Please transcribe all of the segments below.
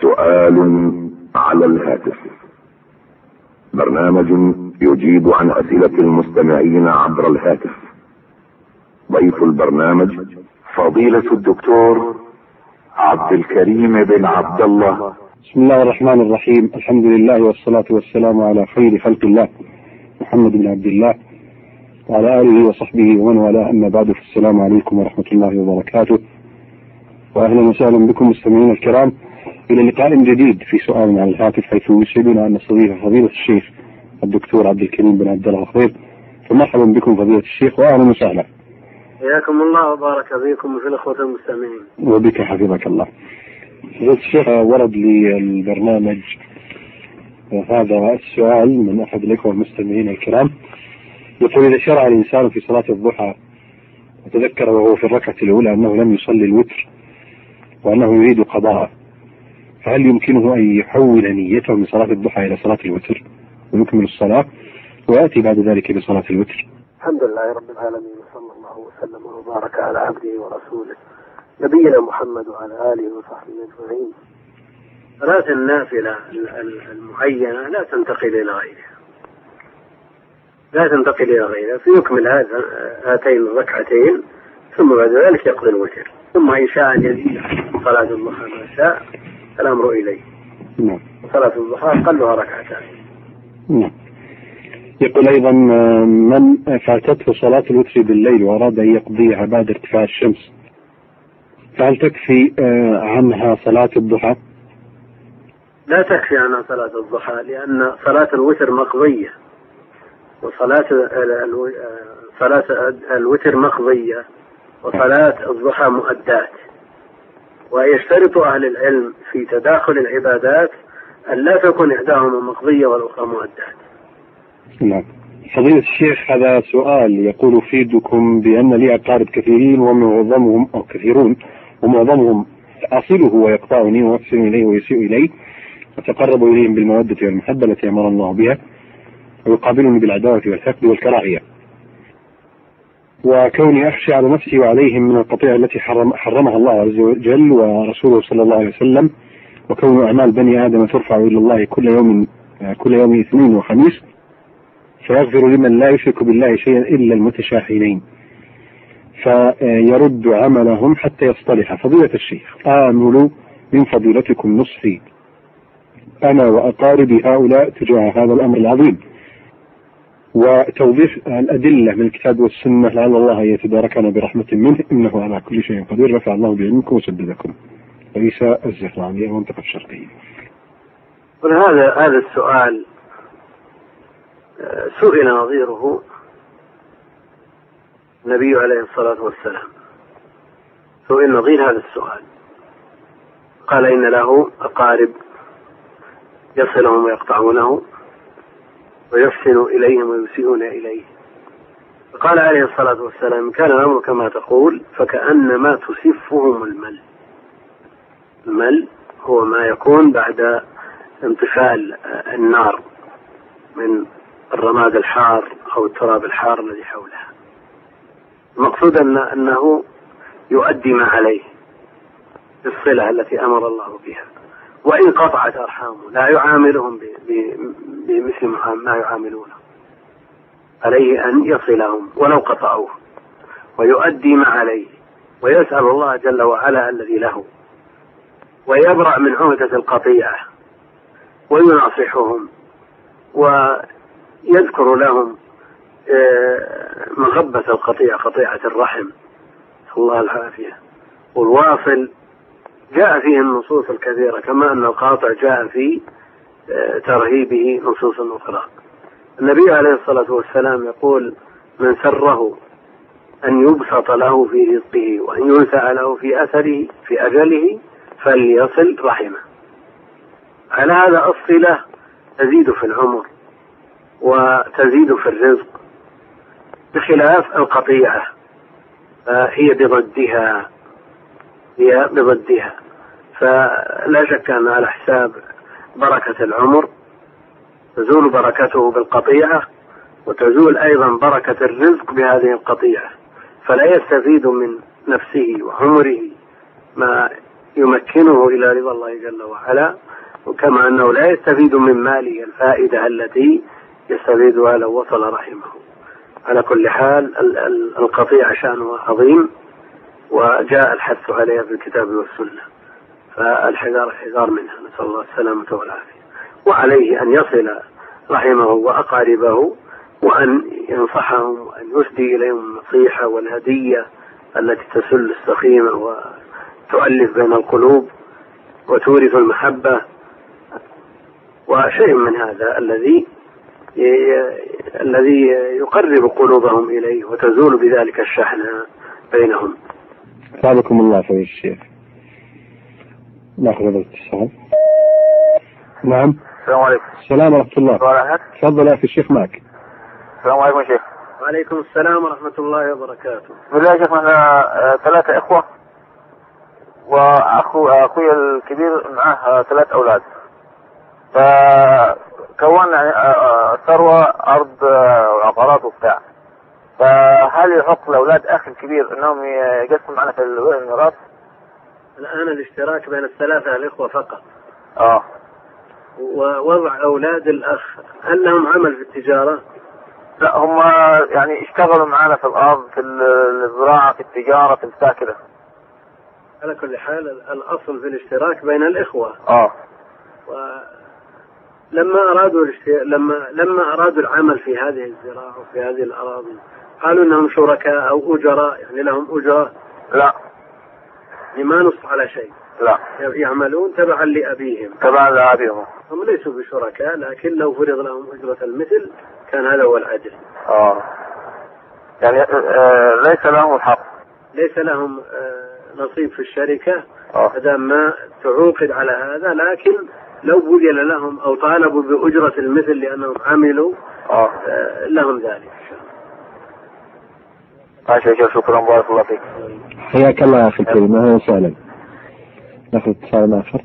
سؤال على الهاتف. برنامج يجيب عن أسئلة المستمعين عبر الهاتف. ضيف البرنامج فضيلة الدكتور عبد الكريم بن عبد الله. بسم الله الرحمن الرحيم. الحمد لله والصلاة والسلام على خير خلق الله محمد بن عبد الله وعلى آله وصحبه ومن والاه. أما بعد فالسلام عليكم ورحمة الله وبركاته. وأهلا وسهلا بكم مستمعينا الكرام. إلى لقاء جديد في سؤال على الهاتف حيث يسعدنا أن نستضيف فضيلة الشيخ الدكتور عبد الكريم بن عبد الله الخضير فمرحبا بكم فضيلة الشيخ وأهلا وسهلا. حياكم الله وبارك فيكم وفي الأخوة المستمعين. وبك حفظك الله. فضيلة الشيخ ورد لي البرنامج هذا السؤال من أحد الإخوة المستمعين الكرام. يقول إذا شرع الإنسان في صلاة الضحى وتذكر وهو في الركعة الأولى أنه لم يصلي الوتر وأنه يريد قضاءه فهل يمكنه أن يحول نيته من صلاة الضحى إلى صلاة الوتر؟ ويكمل الصلاة ويأتي بعد ذلك بصلاة الوتر. الحمد لله رب العالمين وصلى الله وسلم وبارك على عبده ورسوله نبينا محمد وعلى آله وصحبه أجمعين. صلاة النافلة المعينة لا تنتقل إلى غيرها. لا تنتقل إلى غيرها فيكمل هذا هاتين الركعتين ثم بعد ذلك يقضي الوتر. ثم إن شاء أن يزيد صلاة الضحى ما شاء الأمر إليه. نعم. صلاة الضحى أقلها ركعتان. نعم. يقول أيضا من فاتته صلاة الوتر بالليل وأراد أن يقضيها بعد ارتفاع الشمس فهل تكفي عنها صلاة الضحى؟ لا تكفي عنها صلاة الضحى لأن صلاة الوتر مقضية. وصلاة صلاة الوتر مقضية وصلاة الضحى مؤدات. ويشترط أهل العلم في تداخل العبادات أن لا تكون إحداهما مقضية والأخرى مؤدات نعم. فضيلة الشيخ هذا سؤال يقول أفيدكم بأن لي أقارب كثيرين ومعظمهم أو كثيرون ومعظمهم أصله ويقطعني وأحسن إليه ويسيء إليه أتقرب إليهم بالمودة والمحبة التي أمر الله بها ويقابلني بالعداوة والحقد والكراهية. وكوني أخشى على نفسي وعليهم من القطيعة التي حرم حرمها الله عز وجل ورسوله صلى الله عليه وسلم وكون أعمال بني آدم ترفع إلى الله كل يوم كل يوم اثنين وخميس فيغفر لمن لا يشرك بالله شيئا إلا المتشاحنين. فيرد عملهم حتى يصطلح. فضيلة الشيخ آمل من فضيلتكم نصحي أنا وأقاربي هؤلاء تجاه هذا الأمر العظيم. وتوضيح الأدلة من الكتاب والسنة لعل الله يتداركنا برحمة منه إنه على كل شيء قدير. رفع الله بعلمكم وسددكم. عيسى الزهراني المنطقة الشرقية. هذا هذا السؤال سئل نظيره النبي عليه الصلاة والسلام. سئل نظير هذا السؤال. قال إن له أقارب يصلهم ويقطعونه. ويحسن إليهم ويسيئون إليه. فقال عليه الصلاة والسلام كان الأمر كما تقول فكأنما تسفهم المل. المل هو ما يكون بعد انطفاء النار من الرماد الحار أو التراب الحار الذي حولها. المقصود أن أنه يؤدي ما عليه بالصلة التي أمر الله بها. وإن قطعت أرحامه لا يعاملهم بمثل ما يعاملونه. عليه أن يصلهم ولو قطعوه ويؤدي ما عليه ويسأل الله جل وعلا الذي له ويبرأ من عهدة القطيعة ويناصحهم ويذكر لهم مغبة القطيعة قطيعة الرحم الله العافية. والواصل جاء فيه النصوص الكثيرة كما أن القاطع جاء في ترهيبه نصوص أخرى النبي عليه الصلاة والسلام يقول من سره أن يبسط له في رزقه وأن ينسأ له في أثره في أجله فليصل رحمه. على هذا الصلة تزيد في العمر وتزيد في الرزق بخلاف القطيعة. فهي بضدها هي بضدها. فلا شك أن على حساب بركة العمر تزول بركته بالقطيعة وتزول أيضا بركة الرزق بهذه القطيعة. فلا يستفيد من نفسه وعمره ما يمكنه إلى رضا الله جل وعلا. وكما أنه لا يستفيد من ماله الفائدة التي يستفيدها لو وصل رحمه. على كل حال القطيع شأنه عظيم وجاء الحث عليها في الكتاب والسنة. فالحذار الحذار منها نسأل الله السلامة والعافية. وعليه أن يصل رحمه وأقاربه وأن ينصحهم وأن يسدي إليهم النصيحة والهدية التي تسل السخيمة وتؤلف بين القلوب وتورث المحبة. وشيء من هذا الذي الذي يقرب قلوبهم إليه وتزول بذلك الشحنة بينهم. أسعدكم الله فضيلة الشيخ ناخذ الاتصال. نعم. السلام عليكم. السلام ورحمة الله. تفضل يا أخي الشيخ معك. السلام عليكم شيخ. وعليكم السلام ورحمة الله وبركاته. بالله يا شيخ إحنا آه، ثلاثة إخوة وأخو أخوي الكبير معه ثلاث أولاد. فكون يعني آه، آه، ثروة أرض وعقارات وبتاع. فهل يحق لأولاد أخي الكبير أنهم يقسموا معنا في الميراث؟ الآن الاشتراك بين الثلاثة الإخوة فقط. آه. ووضع أولاد الأخ هل لهم عمل في التجارة؟ لا هم يعني اشتغلوا معنا في الأرض في الزراعة في التجارة في البتاع كده على كل حال الأصل في الاشتراك بين الإخوة. آه. لما أرادوا لما لما أرادوا العمل في هذه الزراعة وفي هذه الأراضي قالوا إنهم شركاء أو أجراء يعني لهم أجرة؟ لا. يعني ما نص على شيء. لا. يعملون تبعا لأبيهم. تبعا لأبيهم. هم ليسوا بشركاء لكن لو فرض لهم أجرة المثل كان هذا هو العدل. آه. يعني آه ليس لهم الحق. ليس لهم آه نصيب في الشركة. آه. ما تعوقد على هذا لكن لو بذل لهم أو طالبوا بأجرة المثل لأنهم عملوا آه, آه لهم ذلك. ماشي يا شكرا بارك الله فيك. حياك الله يا أخي الكريم أهلا وسهلا ناخذ اتصال آخر.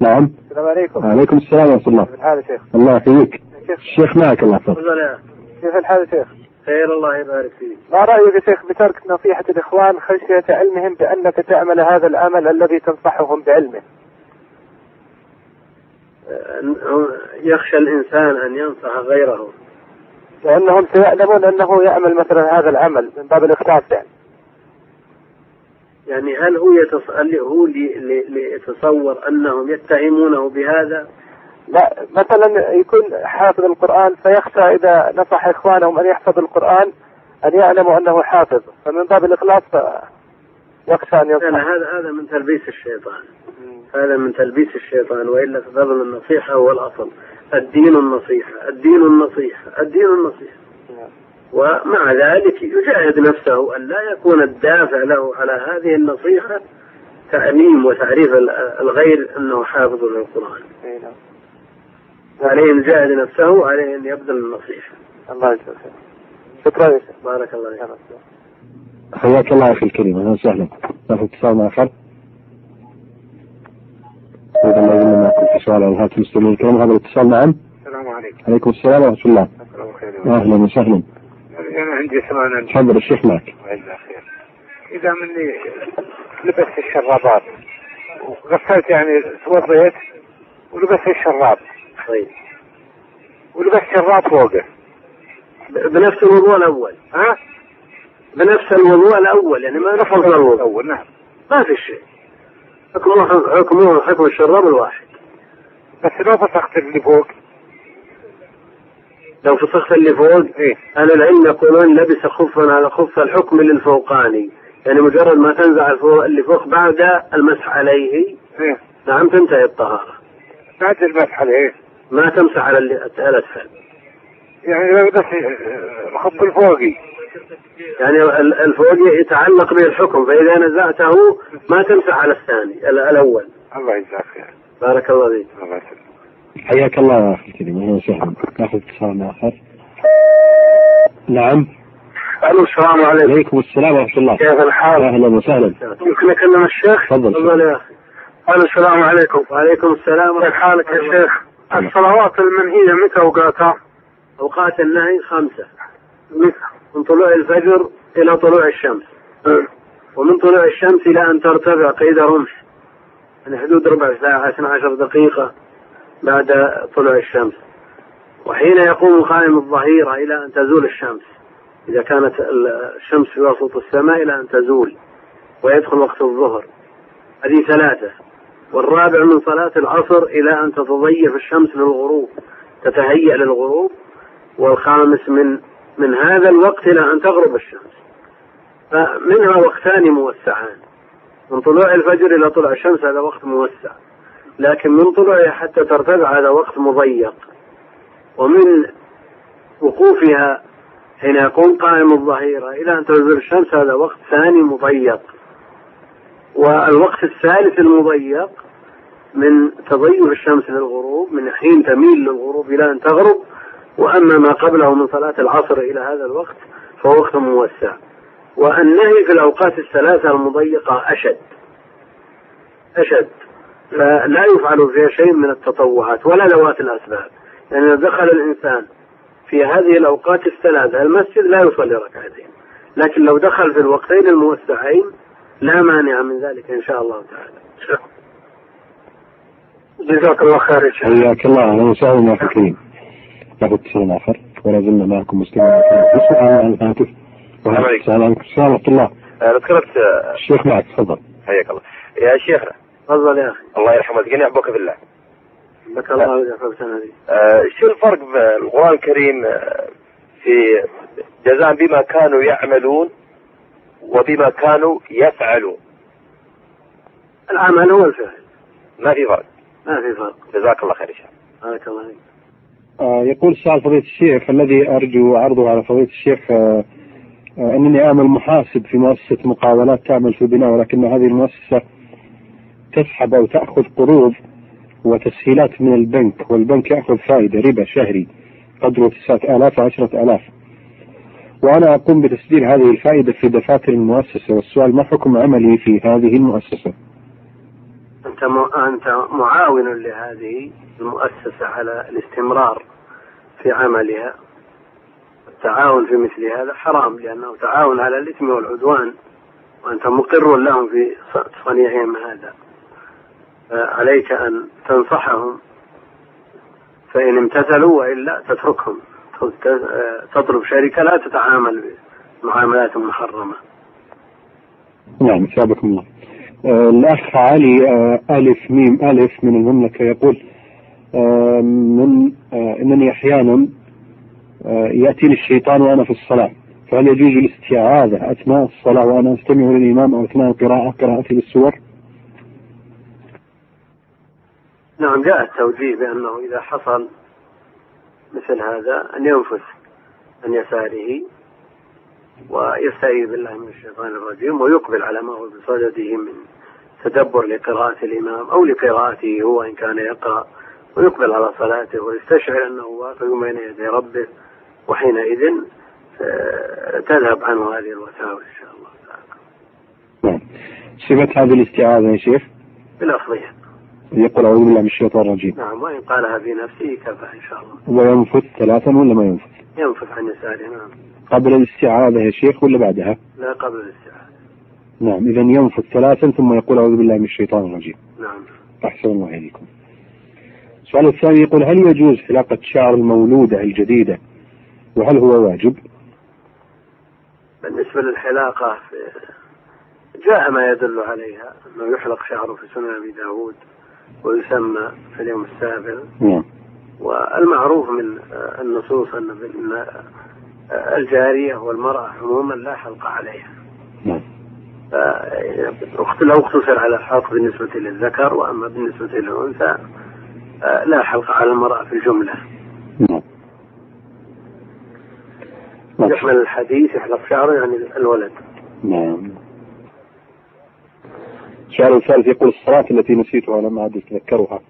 نعم. السلام عليكم. وعليكم السلام ورحمة الله. كيف الحال يا شيخ؟ الله يحييك. الشيخ معك الله يحفظك. كيف الحال يا شيخ؟ خير الله يبارك فيك. ما رأيك يا شيخ بترك نصيحة الإخوان خشية علمهم بأنك تعمل هذا العمل الذي تنصحهم بعلمه؟ يخشى الإنسان أن ينصح غيره. لأنهم سيعلمون أنه يعمل مثلا هذا العمل من باب الإخلاص يعني. يعني هل هو يتص... هو ليتصور أنهم يتهمونه بهذا؟ لا مثلا يكون حافظ القرآن فيخشى إذا نصح إخوانهم أن يحفظوا القرآن أن يعلموا أنه حافظ. فمن باب الإخلاص يخشى أن يصح. هذا هذا من تلبيس الشيطان. هذا من تلبيس الشيطان وإلا فضل النصيحة هو الأصل. الدين النصيحة الدين النصيحة الدين النصيحة. ومع ذلك يجاهد نفسه أن لا يكون الدافع له على هذه النصيحة تعليم وتعريف الغير أنه حافظ للقرآن. عليه أن يجاهد نفسه وعليه أن يبذل النصيحة. الله يجزاك شكرا يا شيخ. بارك الله فيك. حياك الله أخي الكريم. أهلا وسهلا. ناخذ اتصال أخر. اذا ما زلنا معكم في سؤال على الهاتف المستمعين الكرام هذا الاتصال نعم. السلام عليكم. عليكم السلام ورحمة الله. أهلا وسهلا. أنا عندي سؤال تفضل الشيخ معك. خير. إذا مني لبست الشرابات. وغسلت يعني توضيت ولبست الشراب. طيب. ولبست شراب فوقه. بنفس الوضوء الأول. ها؟ بنفس الوضوء الأول يعني ما نفض الوضوء الأول نعم. ما في شيء. حكمه حكمه حكم الشراب الواحد. بس لو فسخت اللي فوق. لو فسخت اللي فوق إيه؟ أهل العلم يقولون لبس خفا على خف الحكم للفوقاني. يعني مجرد ما تنزع الفوق اللي فوق بعد المسح عليه إيه؟ نعم تنتهي الطهارة. بعد المسح عليه. ما تمسح على الأسفل. يعني لو بس الخف الفوقي يعني الفوقي يتعلق به الحكم فإذا نزعته ما تمسح على الثاني الأول. الله يجزاك خير. بارك الله فيك. الله يسلمك. حياك الله يا أخي الكريم أهلا وسهلا. نأخذ اتصال آخر. نعم. ألو السلام عليكم. عليكم السلام ورحمة الله. كيف الحال؟ أهلا وسهلا. ممكن أكلم الشيخ؟ تفضل. تفضل يا أخي. ألو السلام عليكم. وعليكم السلام كيف حالك يا شيخ؟ الصلوات المنهية متى أوقاتها؟ أوقات النهي خمسة. من طلوع الفجر إلى طلوع الشمس. ومن طلوع الشمس إلى أن ترتفع قيد رمح. من حدود ربع ساعة 12 دقيقة. بعد طلوع الشمس. وحين يقوم قائم الظهيرة إلى أن تزول الشمس إذا كانت الشمس في وسط السماء إلى أن تزول ويدخل وقت الظهر. هذه ثلاثة. والرابع من صلاة العصر إلى أن تتضيف الشمس للغروب تتهيأ للغروب. والخامس من من هذا الوقت إلى أن تغرب الشمس. فمنها وقتان موسعان. من طلوع الفجر إلى طلوع الشمس هذا وقت موسع. لكن من طلوعها حتى ترتفع هذا وقت مضيق. ومن وقوفها حين يقوم قائم الظهيرة إلى أن تنزل الشمس هذا وقت ثاني مضيق. والوقت الثالث المضيق من تضيع الشمس للغروب من حين تميل للغروب إلى أن تغرب. وأما ما قبله من صلاة العصر إلى هذا الوقت فهو وقت موسع. والنهي في الأوقات الثلاثة المضيقة أشد. أشد. فلا يفعل فيها شيء من التطوعات ولا ذوات الأسباب. يعني إذا دخل الإنسان في هذه الأوقات الثلاثة المسجد لا يصلي ركعتين. لكن لو دخل في الوقتين الموسعين لا مانع من ذلك إن شاء الله تعالى. جزاك الله خير حياك الله. أهلا وسهلا. الكريم ناخذ اتصال آخر. ولا زلنا معكم مسلمين. عن الهاتف السلام عليكم. السلام ورحمة الله. تكلمت الشيخ معك تفضل. حياك الله. يا شيخنا تفضل يا أخي. الله يرحمك جميع أبوك بالله. بك الله ويجعلك هذه آه، شو الفرق بين القرآن الكريم آه، في جزاء بما كانوا يعملون وبما كانوا يفعلون؟ العمل هو الفعل. ما في فرق. ما في فرق. جزاك الله خير يا شيخ. بارك الله فيك آه يقول سؤال فضيلة الشيخ الذي أرجو عرضه على فضيلة الشيخ آه آه أنني أعمل محاسب في مؤسسة مقاولات تعمل في بناء ولكن هذه المؤسسة تسحب أو تأخذ قروض وتسهيلات من البنك والبنك يأخذ فائدة ربا شهري قدره تسعة آلاف وعشرة آلاف. وأنا أقوم بتسجيل هذه الفائدة في دفاتر المؤسسة والسؤال ما حكم عملي في هذه المؤسسة؟ أنت أنت معاون لهذه المؤسسة على الاستمرار في عملها. التعاون في مثل هذا حرام لأنه تعاون على الإثم والعدوان وأنت مقر لهم في صنيعهم هذا. عليك أن تنصحهم. فإن امتثلوا وإلا تتركهم. تطلب شركة لا تتعامل بمعاملات محرمة. نعم ثابكم الله. آه الأخ علي آه ألف ميم ألف من المملكة يقول آه من إنني أحيانا يأتيني الشيطان وأنا في الصلاة. فهل يجوز الاستعاذة أثناء الصلاة وأنا أستمع للإمام أو أثناء القراءة قراءتي بالسور؟ نعم جاء التوجيه بأنه إذا حصل مثل هذا أن ينفث عن يساره ويستعيذ بالله من الشيطان الرجيم ويقبل على ما هو بصدده من تدبر لقراءة الإمام أو لقراءته هو إن كان يقرأ ويقبل على صلاته ويستشعر أنه واقف بين يدي ربه وحينئذ آه، تذهب عنه هذه الوساوس إن شاء الله. تعالى نعم. صفة هذه الاستعاذة يا شيخ؟ بالأفضية يقول أعوذ بالله من الشيطان الرجيم. نعم وإن قالها بنفسه كفى إن شاء الله. وينفث ثلاثا ولا ما ينفث؟ ينفث عن يساره نعم. قبل الاستعاذة يا شيخ ولا بعدها؟ لا قبل الاستعاذة. نعم إذا ينفث ثلاثا ثم يقول أعوذ بالله من الشيطان الرجيم. نعم. أحسن الله إليكم. السؤال الثاني يقول هل يجوز حلاقة شعر المولودة الجديدة؟ وهل هو واجب؟ بالنسبة للحلاقة في- جاء ما يدل عليها أنه يحلق شعره في سنن أبي داود. ويسمى في اليوم السابع. نعم. والمعروف من النصوص أن الجارية والمرأة عموما لا حلق عليها. نعم. لو اقتصر على الحلق بالنسبة للذكر وأما بالنسبة للأنثى لا حلق على المرأة في الجملة. نعم. نعم. يحمل الحديث يحلق شعره يعني الولد. نعم. السؤال الثالث يقول الصلاة التي نسيتها لم أعد أتذكرها.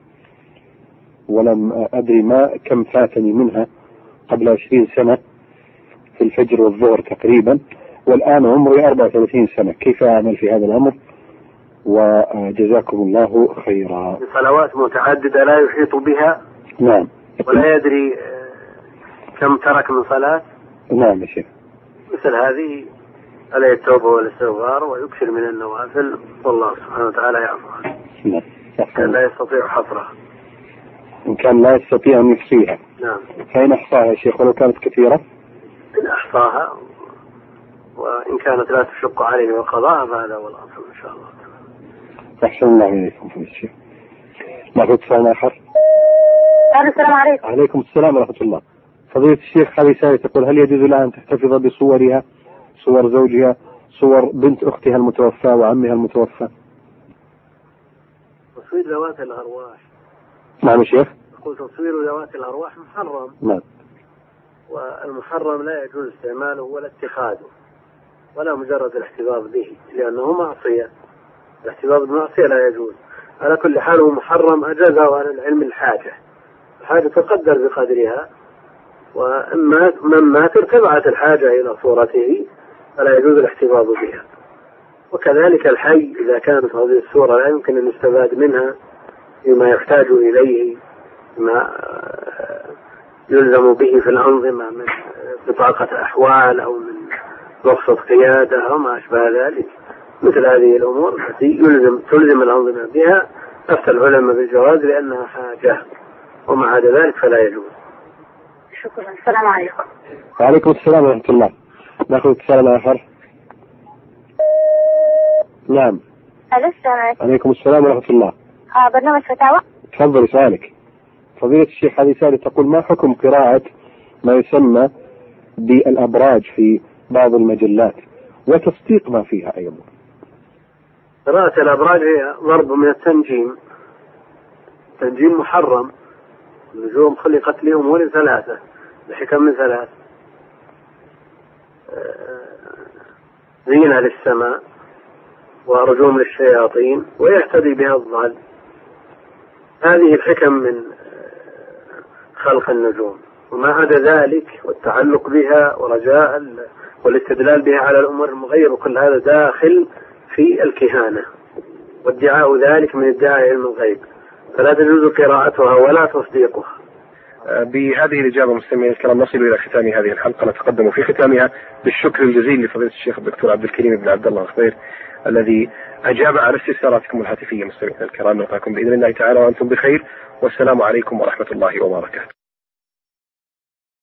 ولم أدري ما كم فاتني منها قبل عشرين سنة في الفجر والظهر تقريبا. والآن عمري 34 سنة. كيف أعمل في هذا الأمر؟ وجزاكم الله خيرا. صلوات متعددة لا يحيط بها؟ نعم. ولا يدري كم ترك من صلاة؟ نعم يا شيخ. مثل هذه عليه التوبة والاستغفار ويكثر من النوافل والله سبحانه وتعالى يعفو. عنه نعم كان لا يستطيع حصرها. إن كان لا يستطيع أن يحصيها. نعم. فإن أحصاها يا شيخ ولو كانت كثيرة. إن أحصاها وإن كانت لا تشق عليه وقضاها فهذا هو الأصل إن شاء الله. أحسن الله إليكم في الشيخ. ناخذ اتصال آخر. السلام عليكم. عليكم السلام ورحمة الله. فضيلة الشيخ هذه سائلة تقول هل يجوز لها أن تحتفظ بصورها صور زوجها صور بنت أختها المتوفى وعمها المتوفى. تصوير ذوات الأرواح. نعم يا شيخ. يقول تصوير ذوات الأرواح محرم. نعم. والمحرم لا يجوز استعماله ولا اتخاذه ولا مجرد الاحتفاظ به لأنه معصية. الاحتفاظ بالمعصية لا يجوز. على كل حال هو محرم أجازه أهل العلم الحاجة. الحاجة تقدر بقدرها وأما من مات ارتفعت الحاجة إلى صورته. فلا يجوز الاحتفاظ بها. وكذلك الحي إذا كانت هذه الصورة لا يمكن أن يستفاد منها فيما يحتاج إليه ما يلزم به في الأنظمة من بطاقة أحوال أو من رخصة قيادة أو ما أشبه ذلك. مثل هذه الأمور التي يلزم تلزم الأنظمة بها. أفتى العلماء بالجواز لأنها حاجة ومع عدا ذلك فلا يجوز. شكرا. السلام عليكم. وعليكم السلام ورحمة الله. ناخذ اتصال آخر. نعم. ألو السلام عليكم. عليكم السلام ورحمة الله. آه برنامج فتاوى؟ تفضل سؤالك. فضيلة الشيخ هذه سائلة تقول ما حكم قراءة ما يسمى بالأبراج في بعض المجلات؟ وتصديق ما فيها أيضا. قراءة الأبراج هي ضرب من التنجيم. تنجيم محرم. النجوم خلقت لأمور ثلاثة لحكم من ثلاث. زينة للسماء ورجوم للشياطين ويهتدي بها الضال. هذه الحكم من خلق النجوم. وما عدا ذلك والتعلق بها ورجاء والاستدلال بها على الأمور المغيرة وكل هذا داخل في الكهانة. وادعاء ذلك من ادعاء علم الغيب. فلا تجوز قراءتها ولا تصديقها. بهذه الإجابة مستمعينا الكرام نصل إلى ختام هذه الحلقة. نتقدم في ختامها بالشكر الجزيل لفضيلة الشيخ الدكتور عبد الكريم بن عبد الله الخضير الذي أجاب على استفساراتكم الهاتفية مستمعينا الكرام نلقاكم بإذن الله تعالى وأنتم بخير. والسلام عليكم ورحمة الله وبركاته.